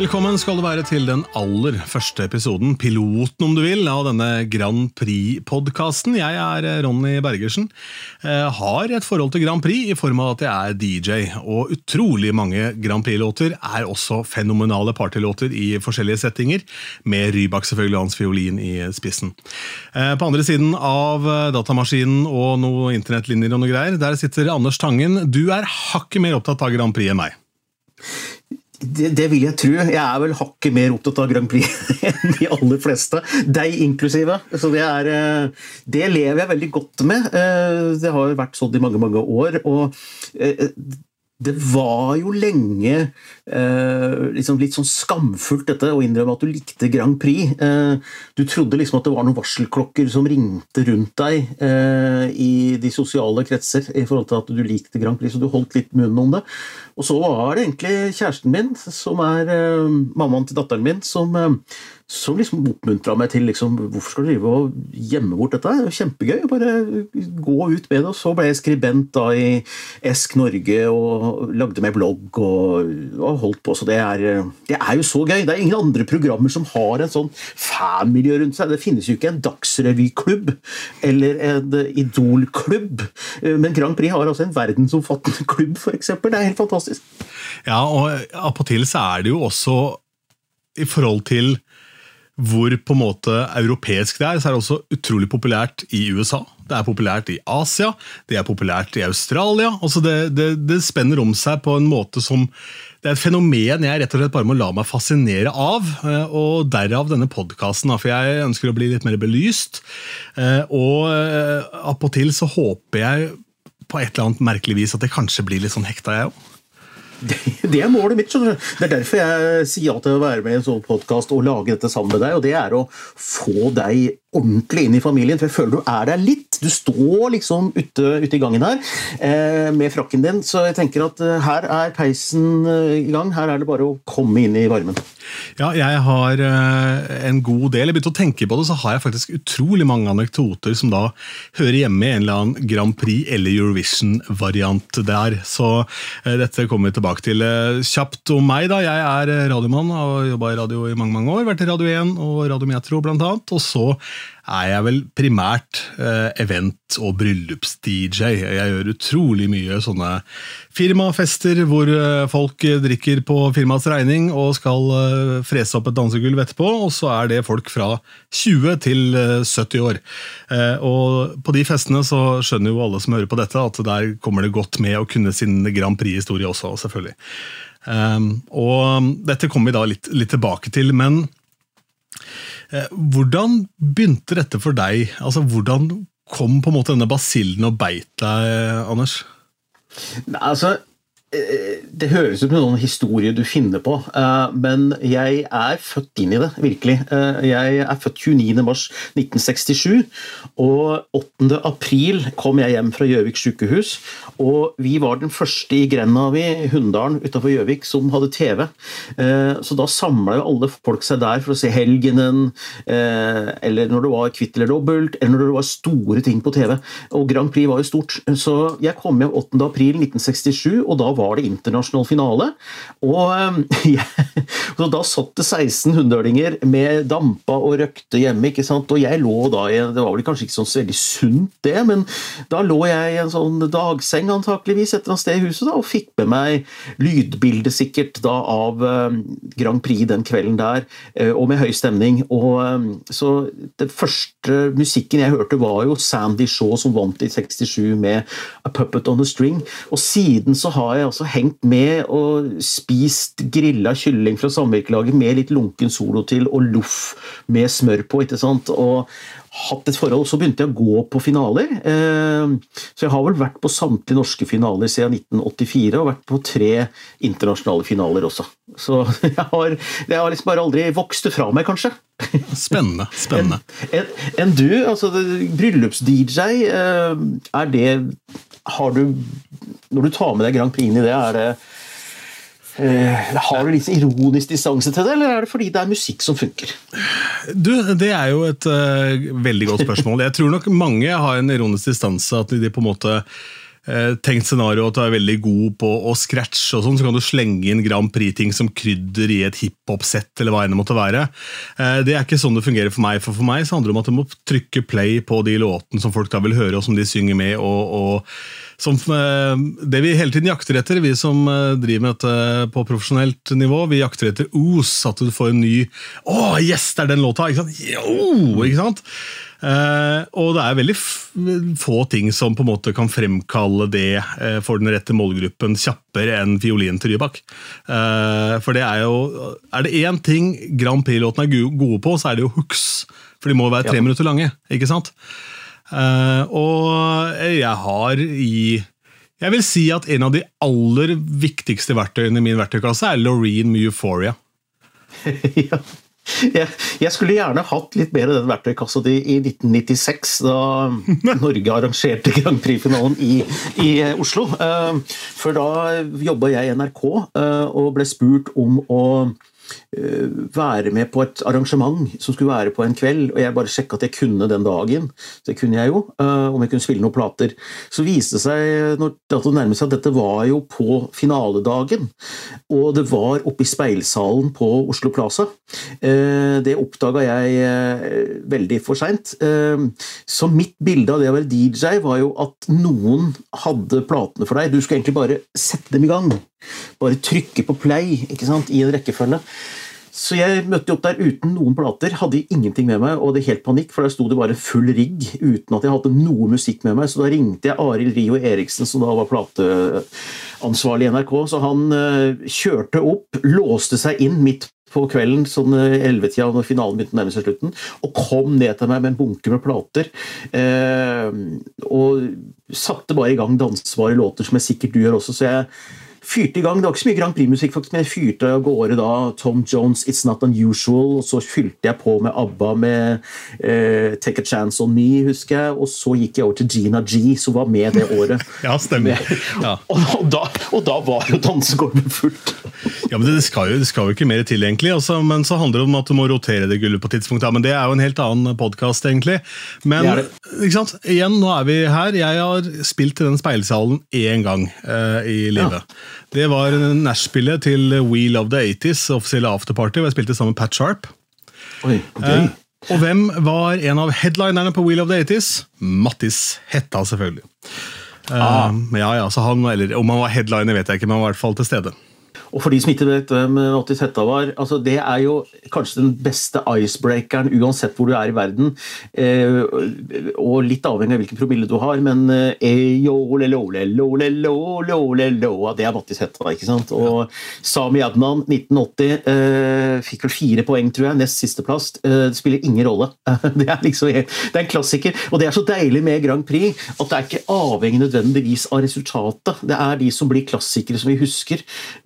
Velkommen skal du være til den aller første episoden, piloten om du vil, av denne Grand Prix-podkasten. Jeg er eh, Ronny Bergersen. Jeg har et forhold til Grand Prix i form av at jeg er DJ, og utrolig mange Grand Prix-låter er også fenomenale partylåter i forskjellige settinger, med Rybak selvfølgelig og hans fiolin i spissen. Eh, på andre siden av eh, datamaskinen og noen internettlinjer og noe greier, der sitter Anders Tangen. Du er hakket mer opptatt av Grand Prix enn meg. Det, det, vil jeg tro. Jeg er vel hakket mer opptatt av Grand Prix enn de aller fleste. Deg inklusive. Så det, er, eh, det lever jeg veldig godt med. Eh, det har vært sånn i mange, mange år. og eh, det var jo lenge eh, liksom litt sånn skamfullt dette å innrømme at du likte Grand Prix. Eh, du trodde liksom at det var noen varselklokker som ringte rundt deg eh, i de sosiale kretser i forhold til at du likte Grand Prix, så du holdt litt munnen om det. Og så var det egentlig kjæresten min, som er eh, mammaen til datteren min, som eh, som liksom oppmuntra meg til liksom, hvorfor skal du drive og gjemme bort dette. Det er kjempegøy. Bare gå ut med det. Og så ble jeg skribent da i Esk Norge og lagde meg blogg og, og holdt på. Så det er, det er, jo så gøy. Det er ingen andre programmer som har en sånn fanmiljø rundt seg. Det finnes jo ikke en dagsrevyklubb eller en idolklubb. Men Grand Prix har altså en verdensomfattende klubb, f.eks. Det er helt fantastisk. Ja, og appåtil så er det jo også i forhold til hvor på en måte europeisk det er, så er det også utrolig populært i USA. Det er populært i Asia, det er populært i Australia. Altså det, det, det, spenner om seg på en måte som Det er et fenomen jeg rett og slett bare må la meg fascinere av. Eh, og Derav denne podkasten, for jeg ønsker å bli litt mer belyst. Eh, og eh, appåtil så håper jeg på et eller annet merkelig vis at det kanskje blir litt sånn hekta, jeg òg. Det er målet mitt. Det er derfor jeg sier ja til å være med i en sånn podkast og lage dette sammen med deg. og Det er å få deg ordentlig inn i familien. For jeg føler du er der litt. Du står liksom ute, ute i gangen her eh, med frakken din. Så jeg tenker at eh, her er peisen eh, i gang. Her er det bare å komme inn i varmen. Ja, jeg har eh, en god del. Jeg begynte å tenke på det, så har jeg faktisk utrolig mange anekdoter som da hører hjemme i en eller annen Grand Prix eller Eurovision-variant der. Så eh, dette kommer vi tilbake til. Eh, kjapt om meg, da. Jeg er radiomann og har jobba i radio i mange mange år. Vært i Radio 1 og Radio Metro, blant annet. Og så er jeg vel primært eh, event- og bryllups-DJ. Jeg gjør utrolig mye sånne firmafester hvor eh, folk drikker på firmaets regning og skal eh, frese opp et dansegulv etterpå, og så er det folk fra 20 til 70 år. Og på de festene så skjønner jo alle som hører på dette, at der kommer det godt med å kunne sin Grand Prix-historie også, selvfølgelig. Og dette kommer vi da litt, litt tilbake til, men hvordan begynte dette for deg? Altså, Hvordan kom på en måte denne basillen og beit deg, Anders? Altså, Eh, det høres ut som noen historie du finner på, eh, men jeg er født inn i det, virkelig. Eh, jeg er født 29.3.1967, og 8. april kom jeg hjem fra Gjøvik sykehus. Og vi var den første i grenda vi, Hunndalen utafor Gjøvik, som hadde TV. Så da samla jo alle folk seg der for å se Helgenen, eller når det var Kvitt eller dobbelt, eller når det var store ting på TV. Og Grand Prix var jo stort. Så jeg kom hjem 8. april 1967, og da var det internasjonal finale. Og ja, Da satt det 16 hundreåringer med dampa og røkte hjemme. ikke sant? Og jeg lå da i Det var vel kanskje ikke sånn så veldig sunt, det, men da lå jeg i en sånn dagseng antakeligvis et eller annet sted i huset da, og fikk med meg lydbildet sikkert da av Grand Prix den kvelden der, eh, og med høy stemning. Og så Det første musikken jeg hørte, var jo Sandy Shaw som vant i 67 med A Puppet On A String. Og siden så har jeg altså hengt med og spist grilla kylling fra samvirkelaget med litt lunken solo til og loff med smør på. ikke sant? Og hatt et forhold. Så begynte jeg å gå på finaler. Eh, så jeg har vel vært på samtlige norske finaler siden 1984, og vært på tre internasjonale finaler også. Så jeg har, jeg har liksom bare aldri vokst det fra meg, kanskje. Spennende. spennende. Enn en, en du, altså bryllups-DJ, eh, er det Har du Når du tar med deg Grand Prix i det, er det har du litt ironisk distanse til det, eller er det fordi det er musikk som funker? Du, Det er jo et uh, veldig godt spørsmål. Jeg tror nok mange har en ironisk distanse. At de på en måte eh, tenkt scenario at du er veldig god på å scratche, og sånn, så kan du slenge inn Grand Prix-ting som krydder i et hiphop-sett, eller hva enn det måtte være. Eh, det er ikke sånn det fungerer for meg. For for meg så handler det om at du må trykke play på de låtene som folk da vil høre, og som de synger med. og, og som, eh, det vi hele tiden jakter etter, vi som eh, driver med dette på profesjonelt nivå, vi jakter etter os, at du får en ny Å, oh, yes, det er den låta! Ikke sant? Jo, ikke sant? Uh, og det er veldig få ting som på en måte kan fremkalle det uh, for den rette målgruppen kjappere enn fiolin til Rybak. Uh, for det er jo Er det én ting Grand Prix-låtene er gode på, så er det jo hooks. For de må være tre ja. minutter lange. ikke sant? og jeg har i Jeg vil si at en av de aller viktigste verktøyene i min verktøykasse er Loreen med Euphoria. ja. Jeg, jeg, skulle gjerne hatt litt mer av den verktøykassa di i 1996, da Norge arrangerte Grand Prix-finalen i, i, Oslo. Eh, for da jobba jeg i NRK eh, og ble spurt om å Eh, være med på et arrangement som skulle være på en kveld, og jeg bare sjekka at jeg kunne den dagen. Det kunne jeg jo, eh, om jeg kunne spille noen plater. Så viste det seg når det nærmet seg at dette var jo på finaledagen, og det var oppe i speilsalen på Oslo Plaza. Eh, det oppdaga jeg veldig for seint. Så mitt bilde av det å være DJ var jo at noen hadde platene for deg. Du skulle egentlig bare sette dem i gang. Bare trykke på play i en rekkefølge. Så jeg møtte opp der uten noen plater, hadde ingenting med meg, og det helt panikk, for der sto det bare full rigg uten at jeg hadde noe musikk med meg. Så da ringte jeg Arild Rio Eriksen, som da var plateansvarlig i NRK. Så han uh, kjørte opp, låste seg inn midt på kvelden, sånn eh, ellevetida når finalen begynte å nærme seg slutten, og kom ned til meg med en bunke med plater. Uh, og satte bare i gang dansbare låter, som jeg sikkert du gjør også. så jeg fyrte i gang. Det var ikke så mye Grand Prix-musikk, faktisk, men jeg fyrte av gårde da Tom Jones' 'It's Not Unusual', og så fylte jeg på med ABBA med eh, 'Take a Chance On Me', husker jeg, og så gikk jeg over til Gina G, som var med det året. ja, stemmer. Ja. Og, og, da, og, da, var jo dansegulvet fullt. ja, men det skal, jo, det skal, jo, ikke mer til, egentlig. Altså, men så handler det om at du må rotere det gulvet på tidspunktet. Ja, men det er jo en helt annen podkast, egentlig. Men det det. ikke sant? igjen, nå er vi her. Jeg har spilt i den speilsalen én gang uh, i livet. Ja. Det var nachspielet til We Love the 80s, offisielle afterparty, hvor jeg spilte sammen med Pat Sharp. Oi, okay. eh, og hvem var en av headlinerne på We Love the 80s? Mattis Hetta, selvfølgelig. Ah. Eh, ja, ja, så han, eller Om han var headliner, vet jeg ikke, men han var i hvert fall til stede. Og for de som ikke vet hvem Mattis Hetta var, altså det er jo kanskje den beste icebreakeren uansett hvor du er i verden. Eh, og litt avhengig av hvilken promille du har, men det er Mattis Hetta, ikke sant? Og Sami Adnan, 1980, eh, fikk vel fire poeng, tror jeg. Nest sisteplass. Eh, det spiller ingen rolle. det er liksom det er en klassiker. Og det er så deilig med Grand Prix at det er ikke avhengig nødvendigvis av resultatet. Det er de som blir klassikere som vi husker.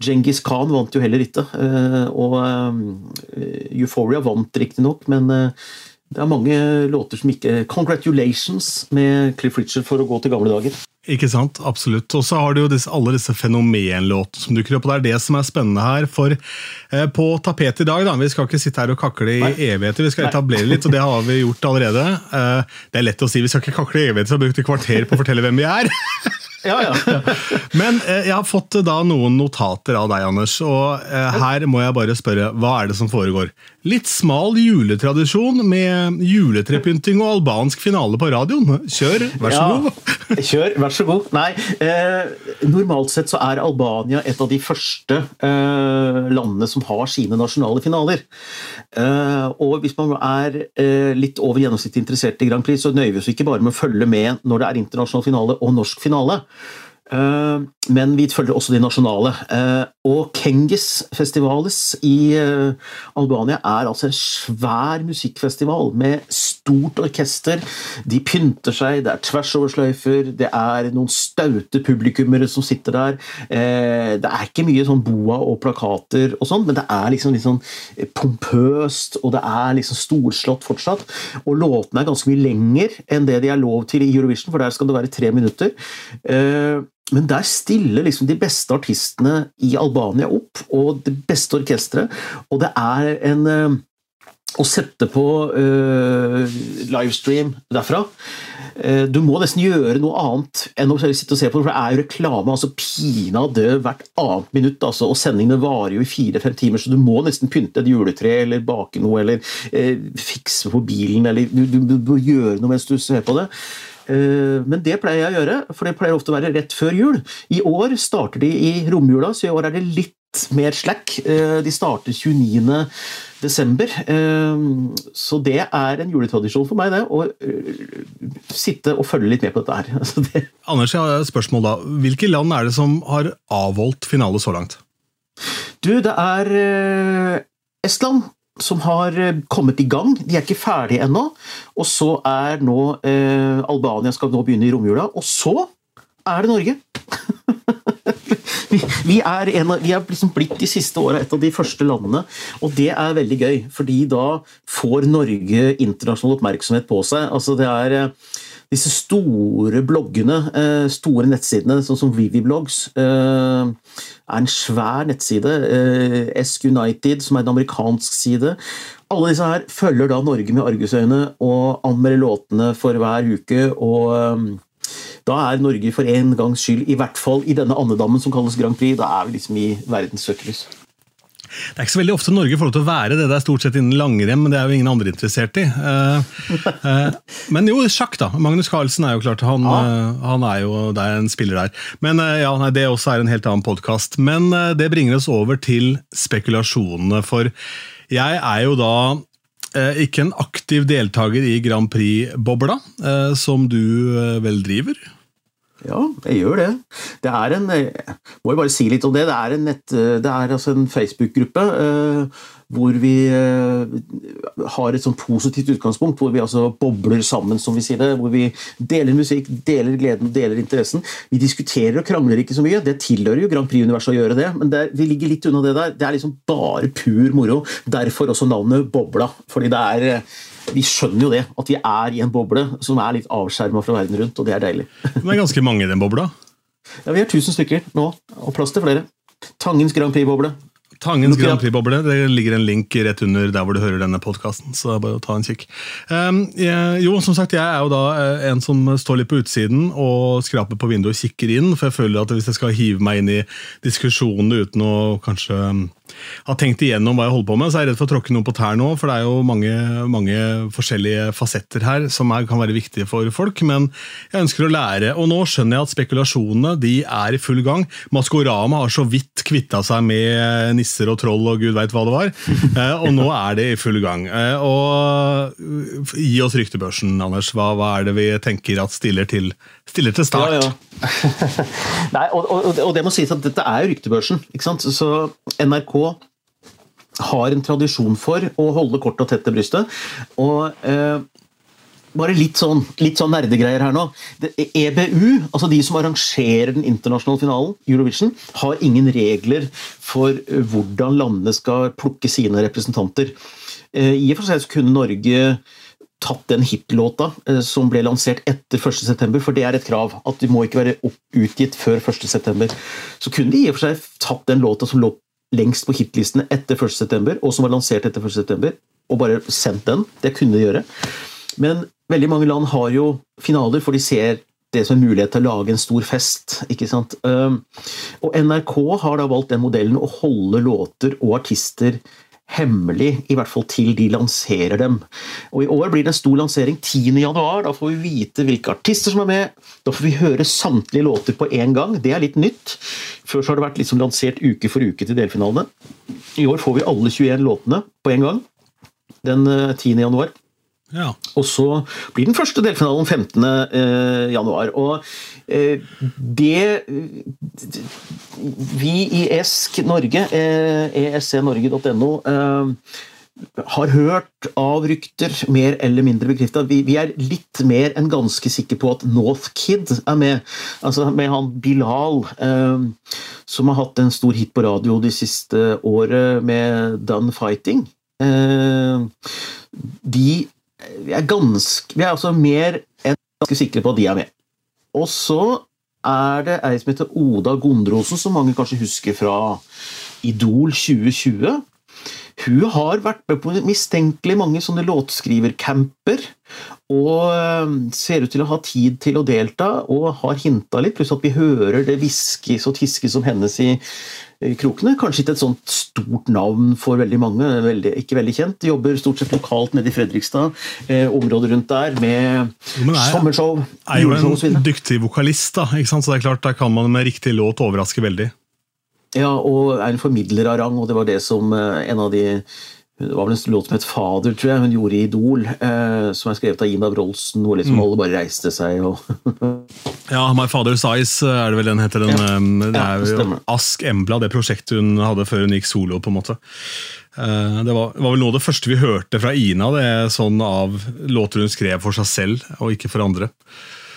Genghis Genghis Khan vant jo heller ikke. Eh, og eh, Euphoria vant riktignok, men eh, det er mange låter som ikke Congratulations med Cliff Richard for å gå til gamle dager. Ikke sant, absolutt. Og så har du jo disse, alle disse fenomenlåtene som dukker opp. og Det er det som er spennende her. For eh, på tapetet i dag, da, vi skal ikke sitte her og kakle i Nei. evigheter, vi skal etablere litt, og det har vi gjort allerede. Eh, det er lett å si, vi skal ikke kakle i evigheter, så har brukt et kvarter på å fortelle hvem vi er. Ja, ja. Men eh, jeg har fått da noen notater av deg, Anders. Og eh, her må jeg bare spørre, hva er det som foregår? Litt smal juletradisjon med juletrepynting og albansk finale på radioen. Kjør, vær så ja, god. Kjør, vær så god. Nei, eh, normalt sett så er Albania et av de første eh, landene som har sine nasjonale finaler. Eh, og hvis man er eh, litt over gjennomsnittet interessert i Grand Prix, så nøyer vi oss ikke bare med å følge med når det er internasjonal finale og norsk finale. Eh, men vi følger også de nasjonale. Eh, og Kengis Festivales i eh, Albania er altså en svær musikkfestival med stort orkester. De pynter seg, det er tversoversløyfer, det er noen staute publikummere som sitter der. Det er ikke mye sånn boa og plakater og sånn, men det er liksom litt sånn pompøst, og det er liksom storslått fortsatt. Og låtene er ganske mye lenger enn det de er lov til i Eurovision, for der skal det være tre minutter. Men der stiller liksom de beste artistene i Albania opp, og det beste orkesteret. Og det er en, å sette på uh, livestream derfra. Uh, du må nesten gjøre noe annet enn å sitte og se på, for det er jo reklame altså pinadø hvert annet minutt. Altså, og sendingene varer jo i fire-fem timer, så du må nesten pynte et juletre eller bake noe eller uh, fikse på bilen. eller du, du, du, må gjøre noe mens du ser på det. Men det pleier jeg å gjøre, for det pleier ofte å være rett før jul. I år starter de i romjula, så i år er det litt mer slack. De starter 29 desember. Ehm, så det er en juletradisjon for meg, det. Å sitte og følge litt med på dette her. Altså det. Anders, jeg har et spørsmål da. Hvilke land er det som har avholdt finale så langt? Du, det er Estland som har øh, kommet i gang. De er ikke ferdige ennå. Og så er nå eh, Albania skal nå begynne i romjula. Og så er det Norge! vi, vi, er, en, vi er liksom blitt de siste åra et av de første landene, og det er veldig gøy. fordi da får Norge internasjonal oppmerksomhet på seg. Altså det er eh, disse store bloggene, eh, store nettsidene, sånn som Viviblogs, eh, er en svær nettside. Esk United, som er en amerikansk side. Alle disse her følger da Norge med argusøyne og anmelder låtene for hver uke. og da er Norge for en gangs skyld, i hvert fall i denne andedammen som kalles Grand Prix, da er vi liksom i verdens søkelys. Det er ikke så veldig ofte Norge får lov til å være det. Det er stort sett innen langrenn, men det er jo ingen andre interessert i. Uh, uh, men jo, sjakk, da. Magnus Carlsen er jo klart, han, uh, han er jo det er en spiller der. Men ja, nei, det også er en helt annen podkast. Men det bringer oss over til spekulasjonene, for jeg er jo da Eh, ikke en aktiv deltaker i Grand Prix-bobla, eh, som du eh, vel driver? Ja, jeg gjør det. Det er en Må jo bare si litt om det. Det er en, er altså en Facebook-gruppe hvor vi har et sånn positivt utgangspunkt, hvor vi altså bobler sammen, som vi sier det. Hvor vi deler musikk, deler gleden, deler interessen. Vi diskuterer og krangler ikke så mye. Det tilhører jo Grand Prix-universet å gjøre det, men det, vi ligger litt unna det der. Det er liksom bare pur moro. Derfor også navnet Bobla. fordi det er vi skjønner jo det, at vi er i en boble som er litt avskjerma fra verden rundt, og det er deilig. Det er ganske mange i den bobla? Ja, Vi har 1000 stykker nå, og plass til flere. Tangens Grand Prix-boble. Tangens Grand Prix-boble. Det ligger en link rett under der hvor du hører denne podkasten. Så det er bare å ta en kikk. Um, jeg, jo, som sagt, jeg er jo da eh, en som står litt på utsiden og skraper på vinduet og kikker inn. For jeg føler at hvis jeg skal hive meg inn i diskusjonene uten å kanskje har tenkt igjennom hva jeg holder på med, så er jeg redd for å tråkke noen på tær nå. For det er jo mange, mange forskjellige fasetter her som er, kan være viktige for folk. Men jeg ønsker å lære. Og nå skjønner jeg at spekulasjonene de er i full gang. Maskorama har så vidt kvitta seg med nisser og troll og gud veit hva det var. Eh, og nå er det i full gang. Eh, og gi oss ryktebørsen, Anders. Hva, hva er det vi tenker at stiller til, stiller til start? Ja, ja. Nei, og, og, og, det må sies at dette er jo ryktebørsen. ikke sant? Så NRK har en tradisjon for å holde kort og tett til brystet. Og eh, bare litt sånn, litt sånn nerdegreier her nå. EBU, altså de som arrangerer den internasjonale finalen, Eurovision, har ingen regler for hvordan landene skal plukke sine representanter. Eh, I og for seg kunne Norge tatt den hitlåta eh, som ble lansert etter 1.9., for det er et krav. At de må ikke være utgitt før 1.9. Så kunne de i og for seg tatt den låta som lå lengst på hitlistene etter 1.9., og som var lansert etter 1.9., og bare sendt den. Det kunne de gjøre. Men veldig mange land har jo finaler, for de ser det som en mulighet til å lage en stor fest. ikke sant? Og NRK har da valgt den modellen å holde låter og artister hemmelig, i hvert fall til de lanserer dem. Og I år blir det en stor lansering 10.1. Da får vi vite hvilke artister som er med. Da får vi høre samtlige låter på én gang. Det er litt nytt. Før har det vært liksom lansert uke for uke til delfinalene. I år får vi alle 21 låtene på én gang. Den 10. Eh. Ja. Og så blir den første delfinalen 15. Eh, januar. Og eh, det Vi i ESK Norge, escnorge.no, har hørt av rykter, mer eller mindre bekrefta. Vi, vi, er litt mer enn ganske sikre på at Northkid er med. Altså med han Bilal, eh, som har hatt en stor hit på radio de siste året med Done Fighting. Eh, de vi er, ganske, vi er altså mer enn ganske sikre på at de er med. Og så er det ei som heter Oda Gondrosen, som mange kanskje husker fra Idol 2020. hun har vært med på mistenkelig mange sånne låtskrivercamper. Og eh, ser ut til å ha tid til å delta, og har hinta litt. Pluss at vi hører det hviskes og tiskes om hennes i krokene. Kanskje ikke et sånt stort navn for veldig mange, veldig, ikke veldig kjent. Jobber stort sett lokalt nede i Fredrikstad, eh, området rundt der, med er, sommershow. Er jo en dyktig vokalist, da, ikke sant? så det er klart der kan man med riktig låt overraske veldig. Ja, og er en formidler av rang, og det var det som eh, en av de det var vel en låt som het 'Fader', tror jeg, hun gjorde i Idol. Eh, som er skrevet av Ina Brolsen, hvor liksom mm. alle bare reiste seg og Ja, 'My Father's Eyes' er det vel den heter. Den, ja. Um, det er jo ja, Ask Embla, det prosjektet hun hadde før hun gikk solo. på en måte. Eh, det var, var, vel noe av det første vi hørte fra Ina, det er sånn av låter hun skrev for seg selv, og ikke for andre.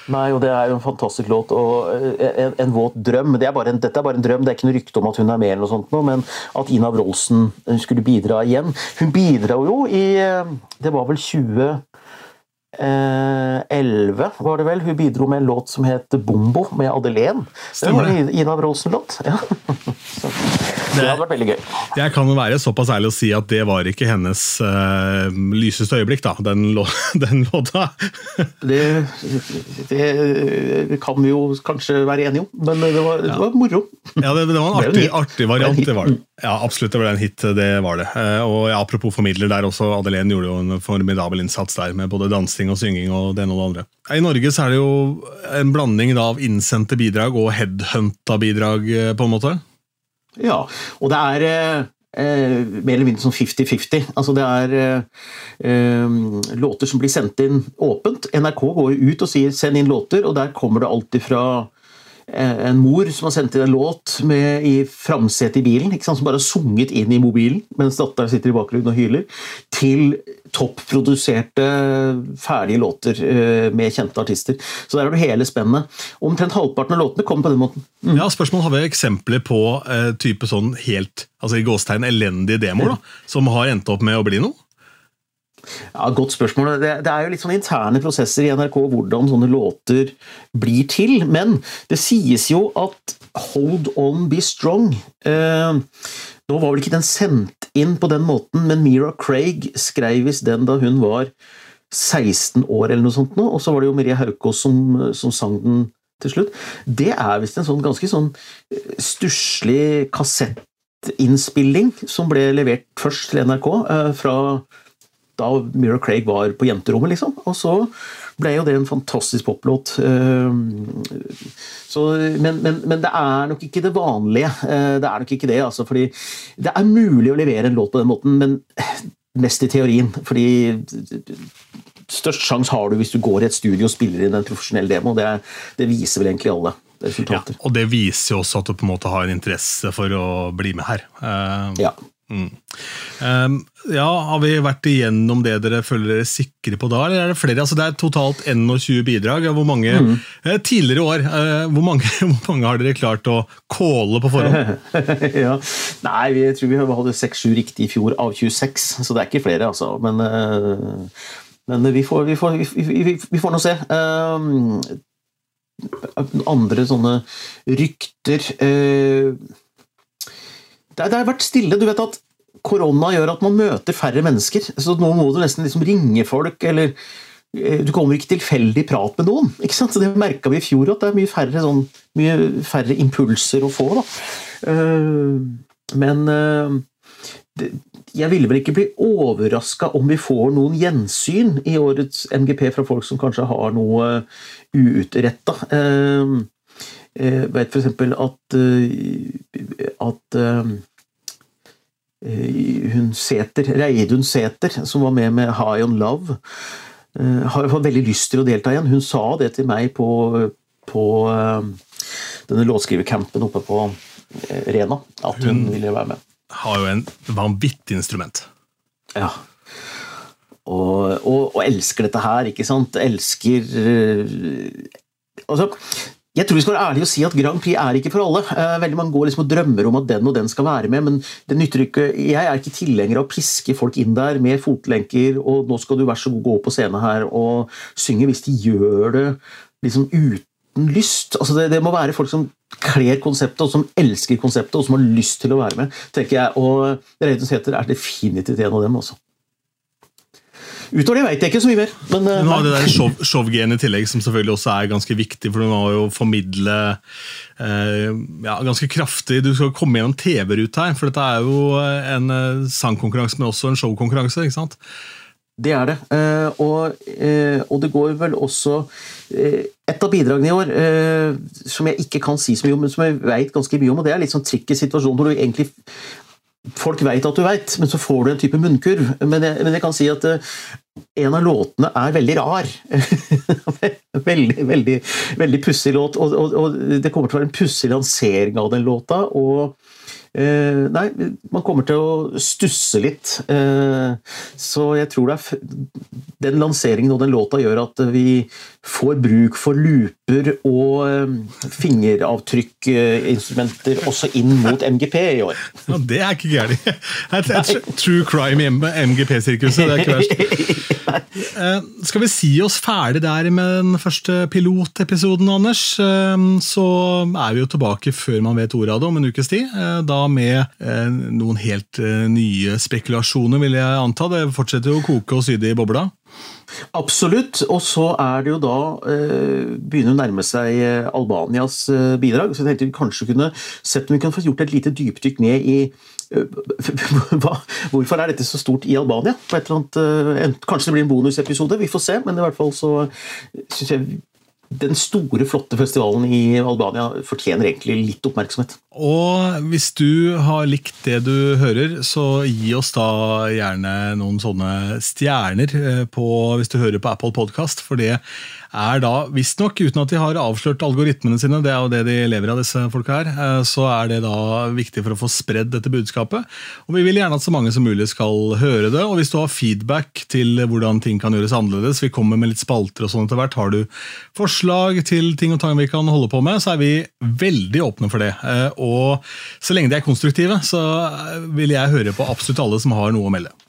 Nei, og det er jo en fantastisk låt. og eh, En, en våt drøm. Det er en, dette er bare en drøm, det er ikke noe rykte om at hun er med, eller noe sånt, men at Ina Wroldsen skulle bidra igjen. Hun bidra jo i eh, Det var vel 2011, eh, var det vel. Hun bidro med en låt som het 'Bombo' med Adelén. Det var en Ina Wroldsen-låt. Ja. Det, det hadde vært veldig gøy. Jeg kan være såpass ærlig å si at det var ikke hennes uh, lyseste øyeblikk, da, den, lå, den låta. det, det, kan vi jo kanskje være enige om, men det var, det var moro. Ja, det, det var en artig, artig variant. Det var det. Ja, absolutt, det ble en hit. Det var det. Uh, og ja, Apropos formidler der også, Adelén gjorde jo en formidabel innsats der, med både dansing og synging og det ene og det andre. I Norge så er det jo en blanding av innsendte bidrag og headhunta bidrag, eh, på en måte. Ja, og det er eh, eh mer eller mindre sånn 50-50. Altså det er eh, eh, låter som blir sendt inn åpent. NRK går ut og sier 'send inn låter', og der kommer det alltid fra en mor som har sendt inn en låt med, i framsetet i bilen, som bare har sunget inn i mobilen mens datteren sitter i bakgrunnen og hyler, til topproduserte, ferdige låter eh, med kjente artister. Så der har du hele spennet. Omtrent halvparten av låtene kommer på den måten. Mm. Ja, spørsmål Har vi eksempler på uh, type sånn helt altså i gåstegn elendige demoer da, som har endt opp med å bli noe? Ja, Godt spørsmål. Det, er jo litt sånn interne prosesser i NRK hvordan sånne låter blir til. Men det sies jo at 'Hold On Be Strong' eh, Nå var vel ikke den sendt inn på den måten, men Mira Craig skrev visst den da hun var 16 år eller noe sånt nå, og så var det jo Maria Haukås som, som sang den til slutt. Det er visst en sånn ganske sånn eh, stusslig kassettinnspilling som ble levert først til NRK eh, fra da Mira Craig var på jenterommet, liksom. Og så ble jo det en fantastisk poplåt. Eh, men, men, men, det er nok ikke det vanlige. Eh, det er nok ikke det, altså, fordi det er mulig å levere en låt på den måten, men mest i teorien. Fordi størst sjanse har du hvis du går i et studio og spiller inn en profesjonell demo. Det, det viser vel egentlig alle. Ja, og det viser jo også at du på en måte har en interesse for å bli med her. Uh, ja. Mm. Um, ja, Har vi vært igjennom det dere føler dere sikre på da, eller er det flere? Altså, det er totalt 21 bidrag. Hvor mange, mm. eh, tidligere år, eh, hvor, mange, hvor, mange, har dere klart å calle på forhånd? ja. Nei, vi, jeg tror vi hadde 6-7 riktig i fjor av 26, så det er ikke flere, altså. Men, eh, men vi, får, vi, får, vi, vi får nå se. Um, andre sånne rykter eh, det, har vært stille. Du vet at korona gjør at man møter færre mennesker. Så nå må du nesten liksom ringe folk, eller eh, du kommer ikke tilfeldig prat med noen. ikke sant? Så Det merka vi i fjor, at det er mye færre, sånn, mye færre impulser å få. da. Uh, men uh, det, jeg ville vel ikke bli overraska om vi får noen gjensyn i årets MGP fra folk som kanskje har noe uutretta. Jeg vet f.eks. at, at Eh, hun Sæter, Reidun Sæter, som var med med High on Love, eh, har fått veldig lyst til å delta igjen. Hun sa det til meg på, på eh, denne låtskrivercampen oppe på Rena, at hun, hun ville være med. Har jo en vanvittig instrument. Ja. Og, og, og, elsker dette her, ikke sant. Elsker Altså, jeg tror vi skal være ærlige og si at Grand Prix er ikke for alle. Eh, veldig Mange går liksom og drømmer om at den og den skal være med, men det nytter ikke. Jeg er ikke tilhenger av å piske folk inn der med fotlenker og 'nå skal du være så god gå på scenen her og synge', hvis de gjør det liksom uten lyst. Altså det, det, må være folk som kler konseptet, og som elsker konseptet, og som har lyst til å være med. tenker jeg, Og Reidun Sæther er definitivt en av dem. også. Utover det veit jeg ikke så mye mer. Men, uh, har det der show, showgenet i tillegg, som selvfølgelig også er ganske viktig. For du har jo formidle eh, ja, ganske kraftig Du skal komme gjennom TV-ruta her, for dette er jo en uh, sangkonkurranse, men også en showkonkurranse. ikke sant? Det er det. Og, og, det går vel også Et av bidragene i år som jeg ikke kan si så mye om, men som jeg veit ganske mye om, og det er litt sånn trikk i situasjonen hvor du egentlig Folk veit at du veit, men så får du en type munnkurv. Men jeg, men jeg kan si at en av låtene er veldig rar. veldig veldig, veldig pussig låt. Og, og, og, det kommer til å være en pussig lansering av den låta. og Eh, nei, man kommer til å stusse litt. Eh, så jeg tror det er den lanseringen og den låta gjør at vi får bruk for looper og eh, fingeravtrykkinstrumenter også inn mot MGP i år. Ja, det er ikke gærent. True crime i MGP-sirkuset, det er ikke verst. Skal vi si oss ferdig der med den første pilotepisoden, Anders? Så er vi jo tilbake før man vet ordet av det om en ukes tid. Da med eh, noen helt eh, nye spekulasjoner, vil jeg anta. Det fortsetter jo å koke og syde i bobla? Absolutt. Og så er det jo da eh, begynner å nærme seg eh, Albanias eh, bidrag. Så jeg tenkte vi kanskje kunne sett om vi kunne få gjort et lite dypdykk ned i hva, hvorfor er dette så stort i Albania? Annet, kanskje det blir en bonusepisode, vi får se. Men i hvert fall så syns jeg den store, flotte festivalen i Albania fortjener egentlig litt oppmerksomhet. Og hvis du har likt det du hører, så gi oss da gjerne noen sånne stjerner eh, på, hvis du hører på Apple Podkast, for det er da, visstnok, uten at de har avslørt algoritmene sine, det er jo det de lever av, disse folka her, eh, så er det da viktig for å få spredd dette budskapet. Og Vi vil gjerne at så mange som mulig skal høre det. og Hvis du har feedback til hvordan ting kan gjøres annerledes, vi kommer med litt spalter og sånn etter hvert, har du forslag til ting og tang vi kan holde på med, så er vi veldig åpne for det. Eh, og så lenge de er konstruktive, så vil jeg høre på absolutt alle som har noe å melde.